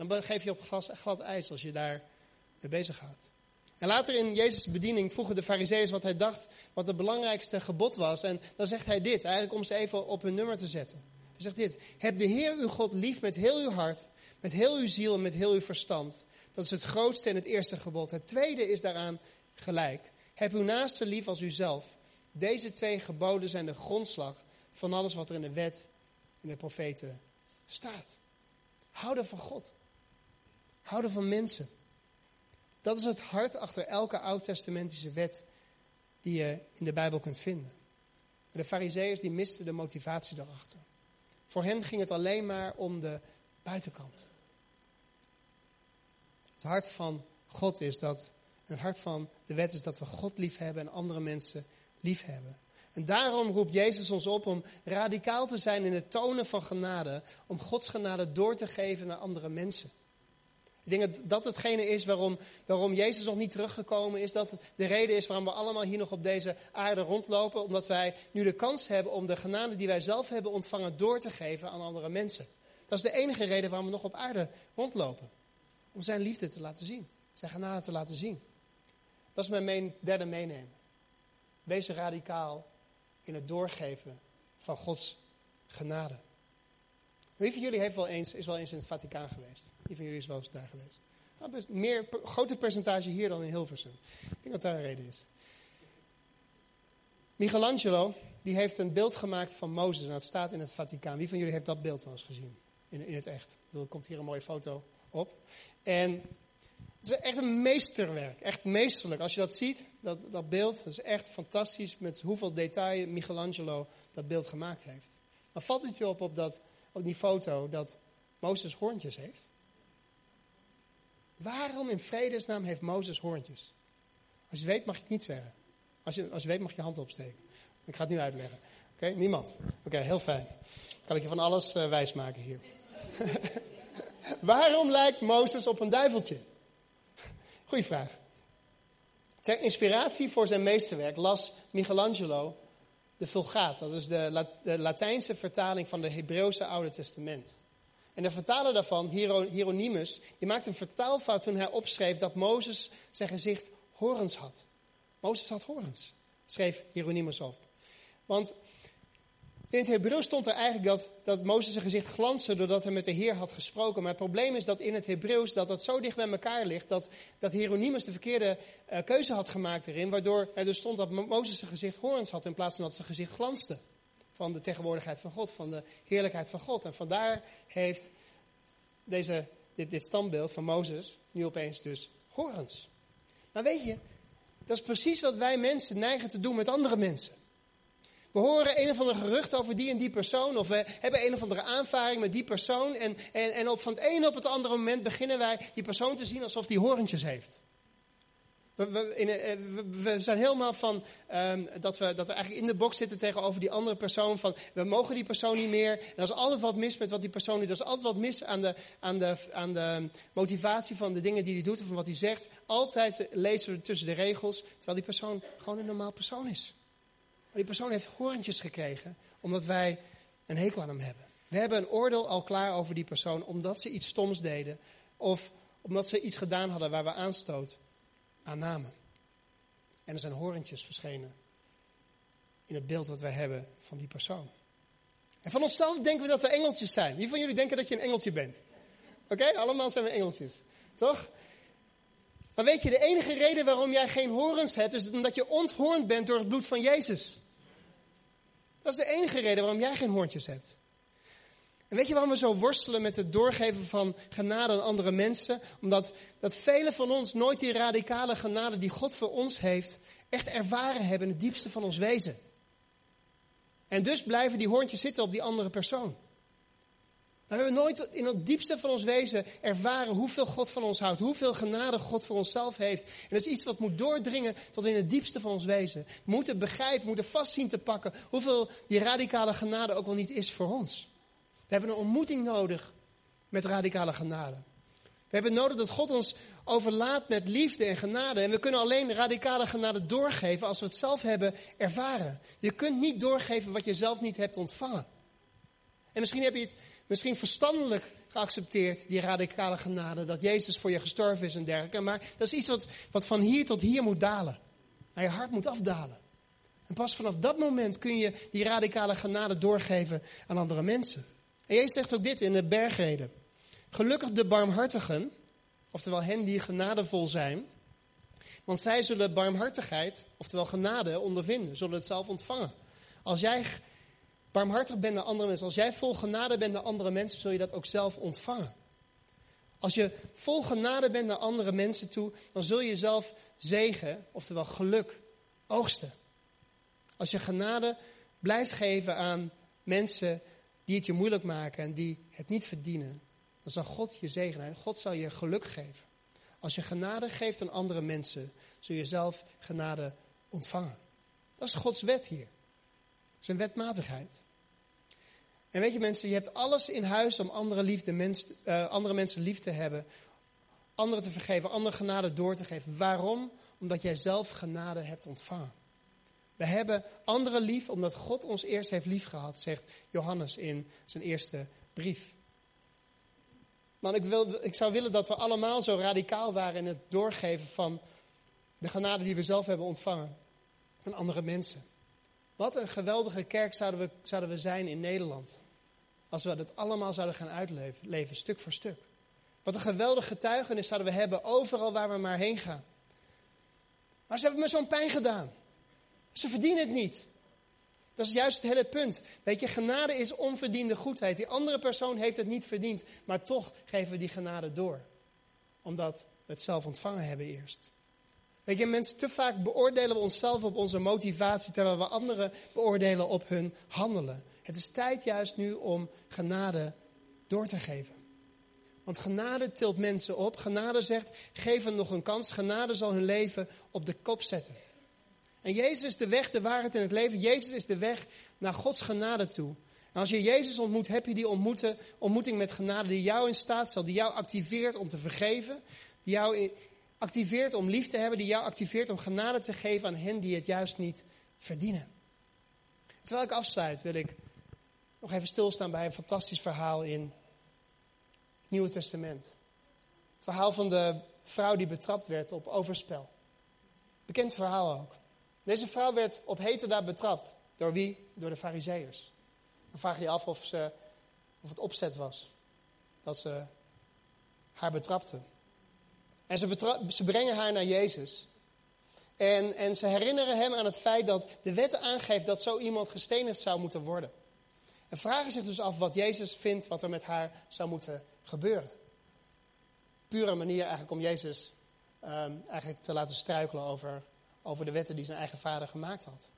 Dan geef je op glas, glad ijs als je daar mee bezig gaat. En later in Jezus' bediening vroegen de fariseeërs wat hij dacht wat het belangrijkste gebod was. En dan zegt hij dit, eigenlijk om ze even op hun nummer te zetten. Hij zegt dit, heb de Heer uw God lief met heel uw hart, met heel uw ziel en met heel uw verstand. Dat is het grootste en het eerste gebod. Het tweede is daaraan gelijk. Heb uw naaste lief als uzelf. Deze twee geboden zijn de grondslag van alles wat er in de wet en de profeten staat. Houden van God. Houden van mensen. Dat is het hart achter elke oud-testamentische wet die je in de Bijbel kunt vinden. de fariseeërs die misten de motivatie daarachter. Voor hen ging het alleen maar om de buitenkant. Het hart van God is dat, het hart van de wet is dat we God lief hebben en andere mensen lief hebben. En daarom roept Jezus ons op om radicaal te zijn in het tonen van genade, om Gods genade door te geven naar andere mensen. Ik denk dat dat hetgene is waarom, waarom Jezus nog niet teruggekomen is. Dat de reden is waarom we allemaal hier nog op deze aarde rondlopen. Omdat wij nu de kans hebben om de genade die wij zelf hebben ontvangen door te geven aan andere mensen. Dat is de enige reden waarom we nog op aarde rondlopen. Om zijn liefde te laten zien. Zijn genade te laten zien. Dat is mijn derde meenemen. Wees radicaal in het doorgeven van Gods genade. Wie van jullie heeft wel eens, is wel eens in het Vaticaan geweest? Wie van jullie is wel eens daar geweest? Nou, best meer, groter percentage hier dan in Hilversum. Ik denk dat daar een reden is. Michelangelo, die heeft een beeld gemaakt van Mozes. En dat staat in het Vaticaan. Wie van jullie heeft dat beeld wel eens gezien? In, in het echt. Er komt hier een mooie foto op. En het is echt een meesterwerk. Echt meesterlijk. Als je dat ziet, dat, dat beeld, dat is echt fantastisch. Met hoeveel detail Michelangelo dat beeld gemaakt heeft. Dan valt het je op op, dat, op die foto dat Mozes hoorntjes heeft. Waarom in vredesnaam heeft Mozes hoorntjes? Als je weet mag je het niet zeggen. Als je, als je weet mag je je hand opsteken. Ik ga het nu uitleggen. Oké, niemand. Oké, heel fijn. kan ik je van alles uh, wijsmaken hier. Waarom lijkt Mozes op een duiveltje? Goeie vraag. Ter inspiratie voor zijn meesterwerk las Michelangelo de Vulgaat. Dat is de, de Latijnse vertaling van de Hebreeuwse Oude Testament. En de vertaler daarvan, Hieronymus, die maakte een vertaalfout toen hij opschreef dat Mozes zijn gezicht horens had. Mozes had horens, schreef Hieronymus op. Want In het Hebreeuws stond er eigenlijk dat, dat Mozes zijn gezicht glansde doordat hij met de Heer had gesproken. Maar het probleem is dat in het Hebreeuws dat dat zo dicht bij elkaar ligt dat, dat Hieronymus de verkeerde uh, keuze had gemaakt erin. Waardoor er dus stond dat Mozes zijn gezicht horens had in plaats van dat zijn gezicht glanste. Van de tegenwoordigheid van God, van de heerlijkheid van God. En vandaar heeft deze, dit, dit standbeeld van Mozes nu opeens dus horens. Maar weet je, dat is precies wat wij mensen neigen te doen met andere mensen. We horen een of ander gerucht over die en die persoon. Of we hebben een of andere aanvaring met die persoon. En, en, en op van het ene op het andere moment beginnen wij die persoon te zien alsof die horentjes heeft. We, we, eh, zijn helemaal van um, dat, we, dat we eigenlijk in de box zitten tegenover die andere persoon. Van we mogen die persoon niet meer. En er is altijd wat mis met wat die persoon doet. Er is altijd wat mis aan de, aan de, aan de motivatie van de dingen die hij doet of van wat hij zegt. Altijd lezen we tussen de regels. Terwijl die persoon gewoon een normaal persoon is. Die persoon heeft horentjes gekregen omdat wij een hekel aan hem hebben. We hebben een oordeel al klaar over die persoon omdat ze iets stoms deden. Of omdat ze iets gedaan hadden waar we aanstoot aan namen. En er zijn horentjes verschenen in het beeld dat wij hebben van die persoon. En van onszelf denken we dat we engeltjes zijn. Wie van jullie denken dat je een engeltje bent? Oké, allemaal zijn we engeltjes. Toch? Maar weet je, de enige reden waarom jij geen horens hebt, is omdat je onthoornd bent door het bloed van Jezus. Dat is de enige reden waarom jij geen hoortjes hebt. En weet je waarom we zo worstelen met het doorgeven van genade aan andere mensen? Omdat dat velen van ons nooit die radicale genade die God voor ons heeft, echt ervaren hebben in het diepste van ons wezen. En dus blijven die hoortjes zitten op die andere persoon. We hebben nooit in het diepste van ons wezen ervaren hoeveel God van ons houdt. Hoeveel genade God voor onszelf heeft. En dat is iets wat moet doordringen tot in het diepste van ons wezen. We moeten begrijpen, moeten vastzien te pakken hoeveel die radicale genade ook wel niet is voor ons. We hebben een ontmoeting nodig met radicale genade. We hebben nodig dat God ons overlaat met liefde en genade. En we kunnen alleen radicale genade doorgeven als we het zelf hebben ervaren. Je kunt niet doorgeven wat je zelf niet hebt ontvangen. En misschien heb je het misschien verstandelijk geaccepteerd, die radicale genade, dat Jezus voor je gestorven is en dergelijke. Maar dat is iets wat, wat van hier tot hier moet dalen. Naar je hart moet afdalen. En pas vanaf dat moment kun je die radicale genade doorgeven aan andere mensen. En Jezus zegt ook dit in de bergreden. Gelukkig de barmhartigen, oftewel hen die genadevol zijn, want zij zullen barmhartigheid, oftewel genade, ondervinden, zullen het zelf ontvangen. Als jij barmhartig bent naar andere mensen, als jij vol genade bent naar andere mensen, zul je dat ook zelf ontvangen. Als je vol genade bent naar andere mensen toe, dan zul je zelf zegen, oftewel geluk, oogsten. Als je genade blijft geven aan mensen die het je moeilijk maken en die het niet verdienen, dan zal God je zegenen. God zal je geluk geven. Als je genade geeft aan andere mensen, zul je zelf genade ontvangen. Dat is Gods wet hier. Zijn wetmatigheid. En weet je mensen, je hebt alles in huis om andere, liefde, uh, andere mensen lief te hebben. Anderen te vergeven, andere genade door te geven. Waarom? Omdat jij zelf genade hebt ontvangen. We hebben anderen lief omdat God ons eerst heeft lief gehad, zegt Johannes in zijn eerste brief. Maar ik, wil, ik zou willen dat we allemaal zo radicaal waren in het doorgeven van de genade die we zelf hebben ontvangen aan andere mensen. Wat een geweldige kerk zouden we, zouden we zijn in Nederland. Als we dat allemaal zouden gaan uitleven, leven, stuk voor stuk. Wat een geweldige getuigenis zouden we hebben overal waar we maar heen gaan. Maar ze hebben me zo'n pijn gedaan. Ze verdienen het niet. Dat is juist het hele punt. Weet je, genade is onverdiende goedheid. Die andere persoon heeft het niet verdiend, maar toch geven we die genade door. Omdat we het zelf ontvangen hebben eerst. Weet je, mensen, te vaak beoordelen we onszelf op onze motivatie, terwijl we anderen beoordelen op hun handelen. Het is tijd juist nu om genade door te geven. Want genade tilt mensen op. Genade zegt, geef hen nog een kans. Genade zal hun leven op de kop zetten. En Jezus is de weg, de waarheid en het leven. Jezus is de weg naar Gods genade toe. En als je Jezus ontmoet, heb je die ontmoeting met genade die jou in staat stelt, die jou activeert om te vergeven, die jou activeert om lief te hebben, die jou activeert om genade te geven aan hen die het juist niet verdienen. Terwijl ik afsluit, wil ik nog even stilstaan bij een fantastisch verhaal in het Nieuwe Testament. Het verhaal van de vrouw die betrapt werd op overspel. Bekend verhaal ook. Deze vrouw werd op heterdaad betrapt. Door wie? Door de fariseeërs. Dan vraag je je af of, ze, of het opzet was. Dat ze haar betrapte. En ze, brengen haar naar Jezus. En, en ze herinneren hem aan het feit dat de wet aangeeft dat zo iemand gestenigd zou moeten worden. En vragen zich dus af wat Jezus vindt wat er met haar zou moeten gebeuren. Pure manier eigenlijk om Jezus um, eigenlijk te laten struikelen over, over de wetten die zijn eigen vader gemaakt had.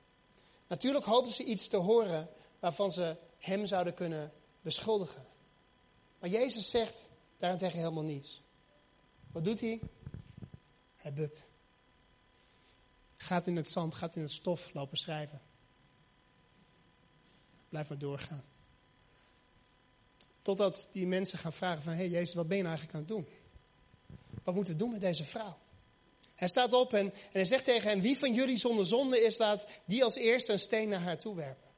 Natuurlijk hoopten ze iets te horen waarvan ze hem zouden kunnen beschuldigen. Maar Jezus zegt daarentegen helemaal niets. Wat doet hij? Hij bukt. Gaat in het zand, gaat in het stof lopen schrijven. Blijf maar doorgaan. Totdat die mensen gaan vragen van, hé hey Jezus, wat ben je nou eigenlijk aan het doen? Wat moeten we doen met deze vrouw? Hij staat op en, hij zegt tegen hen, wie van jullie zonder zonde is, laat die als eerste een steen naar haar toe werpen.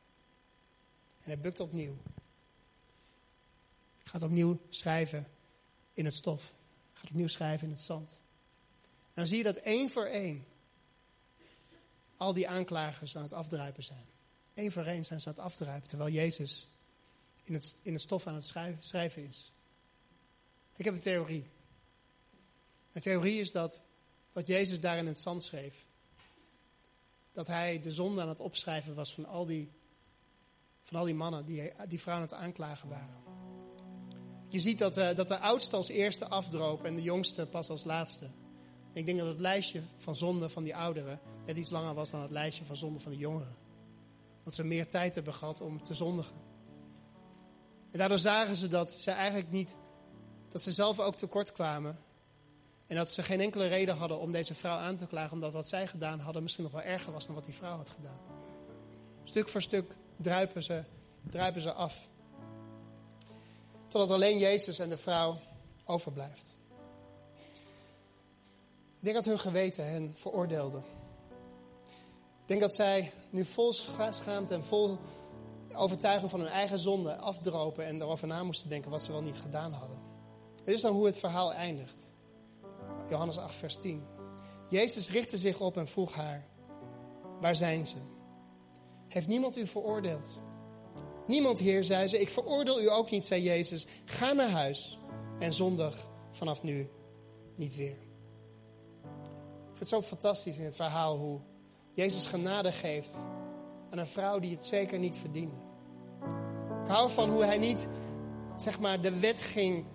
En hij bukt opnieuw. Gaat opnieuw schrijven in het stof. Gaat opnieuw schrijven in het zand. Dan zie je dat één voor één al die aanklagers aan het afdruipen zijn. Eén voor één zijn ze aan het afdruipen, terwijl Jezus in het, in het stof aan het schrijven, is. Ik heb een theorie. Mijn theorie is dat wat Jezus daar in het zand schreef, dat hij de zonde aan het opschrijven was van al die, van al die mannen die, die vrouwen aan het aanklagen waren. Je ziet dat, uh, dat de oudste als eerste afdroop en de jongste pas als laatste. ik denk dat het lijstje van zonden van die ouderen net iets langer was dan het lijstje van zonden van de jongeren. Dat ze meer tijd hebben gehad om te zondigen. En daardoor zagen ze dat ze eigenlijk niet, dat ze zelf ook tekort kwamen. En dat ze geen enkele reden hadden om deze vrouw aan te klagen, omdat wat zij gedaan hadden misschien nog wel erger was dan wat die vrouw had gedaan. Stuk voor stuk druipen ze, druipen ze af. Totdat alleen Jezus en de vrouw overblijft. Ik denk dat hun geweten hen veroordeelde. Ik denk dat zij nu vol schaamte en vol overtuiging van hun eigen zonde afdropen en erover na moesten denken wat ze wel niet gedaan hadden. Dit is dan hoe het verhaal eindigt. Johannes 8, vers 10. Jezus richtte zich op en vroeg haar: Waar zijn ze? Heeft niemand u veroordeeld? Niemand, Heer, zei ze. Ik veroordeel u ook niet, zei Jezus. Ga naar huis en zondig vanaf nu niet weer. Ik vind het zo fantastisch in het verhaal hoe Jezus genade geeft aan een vrouw die het zeker niet verdiende. Ik hou van hoe hij niet, zeg maar, de wet ging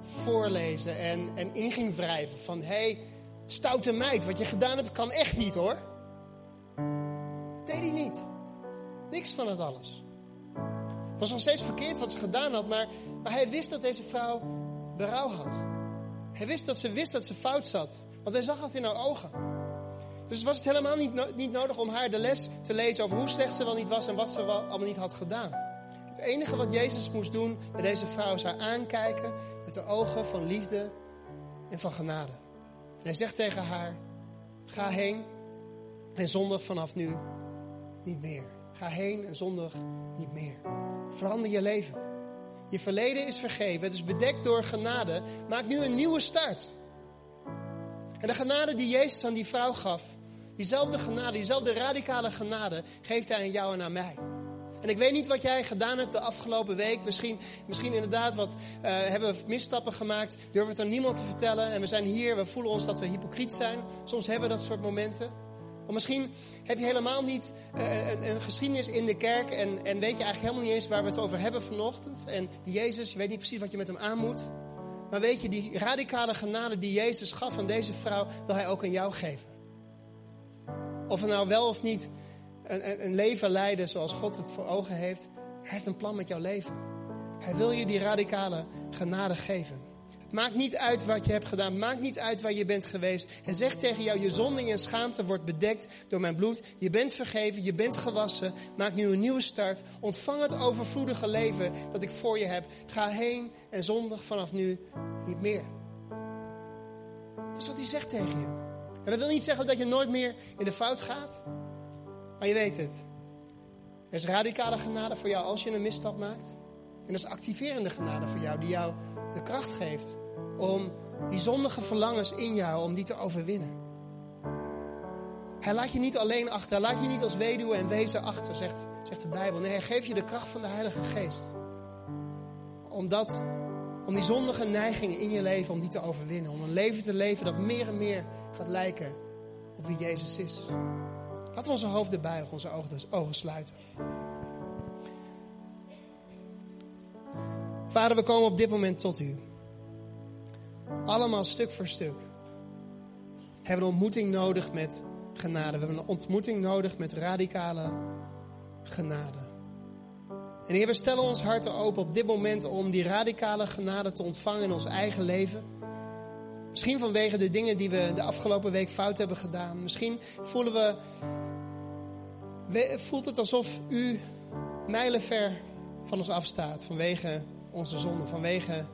voorlezen en, en in ging wrijven. Van, hé, hey, stoute meid, wat je gedaan hebt kan echt niet hoor. Dat deed hij niet. Niks van het alles. Was nog steeds verkeerd wat ze gedaan had, maar, hij wist dat deze vrouw berouw had. Hij wist dat ze wist dat ze fout zat, want hij zag het in haar ogen. Dus was het helemaal niet, niet nodig om haar de les te lezen over hoe slecht ze wel niet was en wat ze wel allemaal niet had gedaan. Het enige wat Jezus moest doen bij deze vrouw is haar aankijken met de ogen van liefde en van genade. En hij zegt tegen haar: Ga heen en zondig vanaf nu niet meer. Ga heen en zondig niet meer. Verander je leven. Je verleden is vergeven, het is bedekt door genade. Maak nu een nieuwe start. En de genade die Jezus aan die vrouw gaf, diezelfde genade, diezelfde radicale genade, geeft hij aan jou en aan mij. En ik weet niet wat jij gedaan hebt de afgelopen week. Misschien, misschien inderdaad wat uh, hebben we misstappen gemaakt. Durven het aan niemand te vertellen. En we zijn hier, we voelen ons dat we hypocriet zijn. Soms hebben we dat soort momenten. Of misschien heb je helemaal niet uh, een, een, geschiedenis in de kerk. En, en weet je eigenlijk helemaal niet eens waar we het over hebben vanochtend. En die Jezus, je weet niet precies wat je met hem aan moet. Maar weet je, die radicale genade die Jezus gaf aan deze vrouw, wil hij ook aan jou geven. Of we nou wel of niet een, een leven leiden zoals God het voor ogen heeft. Hij heeft een plan met jouw leven. Hij wil je die radicale genade geven. Maakt niet uit wat je hebt gedaan. Maakt niet uit waar je bent geweest. Hij zegt tegen jou, je zonde en schaamte wordt bedekt door mijn bloed. Je bent vergeven, je bent gewassen. Maak nu een nieuwe start. Ontvang het overvloedige leven dat ik voor je heb. Ga heen en zondig vanaf nu niet meer. Dat is wat hij zegt tegen je. En dat wil niet zeggen dat je nooit meer in de fout gaat. Maar je weet het. Er is radicale genade voor jou als je een misstap maakt. En er is activerende genade voor jou die jou de kracht geeft om die zondige verlangens in jou, om die te overwinnen. Hij laat je niet alleen achter. Hij laat je niet als weduwe en wezen achter, zegt, zegt de Bijbel. Nee, hij geeft je de kracht van de Heilige Geest. Om, dat, om die zondige neigingen in je leven, om die te overwinnen. Om een leven te leven dat meer en meer gaat lijken op wie Jezus is. Laten we onze hoofden buigen, onze ogen, ogen sluiten. Vader, we komen op dit moment tot u. Allemaal stuk voor stuk. We hebben een ontmoeting nodig met genade. We hebben een ontmoeting nodig met radicale genade. En Heer, we stellen ons harten open op dit moment om die radicale genade te ontvangen in ons eigen leven. Misschien vanwege de dingen die we de afgelopen week fout hebben gedaan. Misschien voelen we, voelt het alsof u mijlenver van ons afstaat vanwege onze zonde, vanwege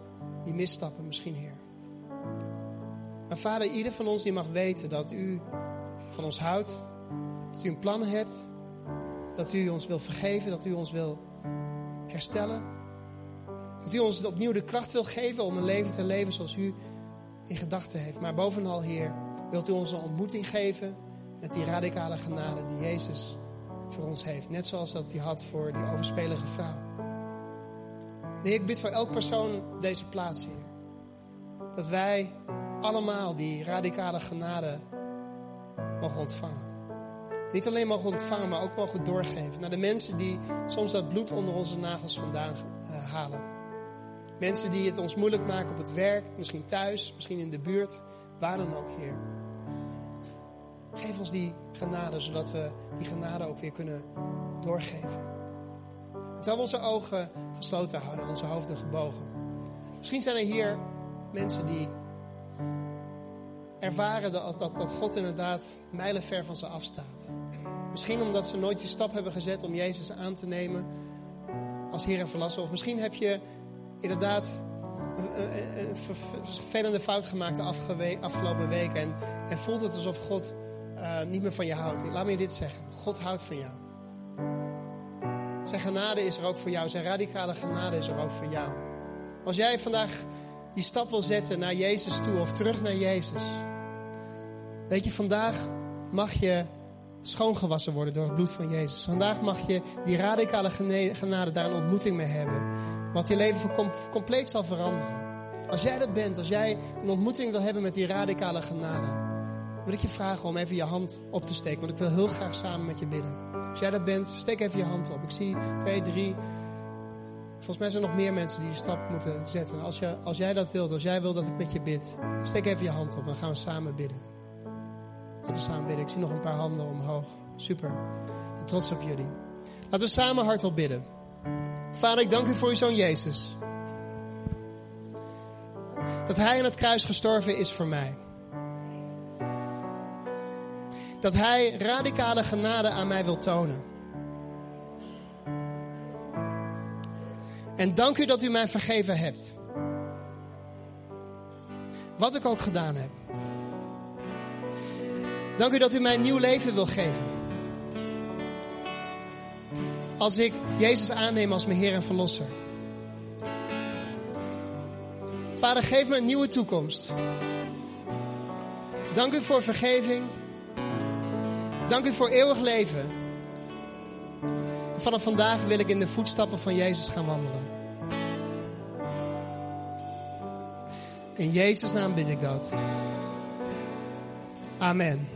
die misstappen misschien, Heer. Maar Vader, ieder van ons die mag weten dat u van ons houdt, dat u een plan hebt, dat u ons wil vergeven, dat u ons wil herstellen. Dat u ons opnieuw de kracht wil geven om een leven te leven zoals u in gedachten heeft. Maar bovenal, Heer, wilt u ons een ontmoeting geven met die radicale genade die Jezus voor ons heeft. Net zoals dat hij had voor die overspelige vrouw. Nee, ik bid voor elk persoon op deze plaats, Heer. Dat wij allemaal die radicale genade mogen ontvangen. Niet alleen mogen ontvangen, maar ook mogen doorgeven naar de mensen die soms dat bloed onder onze nagels vandaan uh, halen. Mensen die het ons moeilijk maken op het werk, misschien thuis, misschien in de buurt, waar dan ook, Heer. Geef ons die genade, zodat we die genade ook weer kunnen doorgeven. Terwijl we onze ogen gesloten houden, onze hoofden gebogen. Misschien zijn er hier mensen die ervaren dat, dat, dat God inderdaad mijlenver van ze afstaat. Misschien omdat ze nooit die stap hebben gezet om Jezus aan te nemen als Heer en Verlasser. Of misschien heb je inderdaad een, vervelende fout gemaakt de afgelopen weken. En, en voelt het alsof God uh, niet meer van je houdt. Laat me je dit zeggen. God houdt van jou. Zijn genade is er ook voor jou. Zijn radicale genade is er ook voor jou. Als jij vandaag die stap wil zetten naar Jezus toe of terug naar Jezus. Weet je, vandaag mag je schoongewassen worden door het bloed van Jezus. Vandaag mag je die radicale genade daar een ontmoeting mee hebben. Wat je leven compleet zal veranderen. Als jij dat bent, als jij een ontmoeting wil hebben met die radicale genade, wil ik je vragen om even je hand op te steken. Want ik wil heel graag samen met je bidden. Als jij dat bent, steek even je hand op. Ik zie twee, drie. Volgens mij zijn er nog meer mensen die die stap moeten zetten. Als, je, als jij dat wilt, als jij wil dat ik met je bid, steek even je hand op. Dan gaan we samen bidden. Laten we samen bidden. Ik zie nog een paar handen omhoog. Super. Ik trots op jullie. Laten we samen hardop bidden. Vader, ik dank u voor uw zoon Jezus. Dat hij aan het kruis gestorven is voor mij. Dat hij radicale genade aan mij wil tonen. En dank u dat u mij vergeven hebt. Wat ik ook gedaan heb. Dank u dat u mij een nieuw leven wil geven. Als ik Jezus aanneem als mijn Heer en Verlosser. Vader, geef me een nieuwe toekomst. Dank u voor vergeving. Dank u voor eeuwig leven. En vanaf vandaag wil ik in de voetstappen van Jezus gaan wandelen. In Jezus' naam bid ik dat. Amen.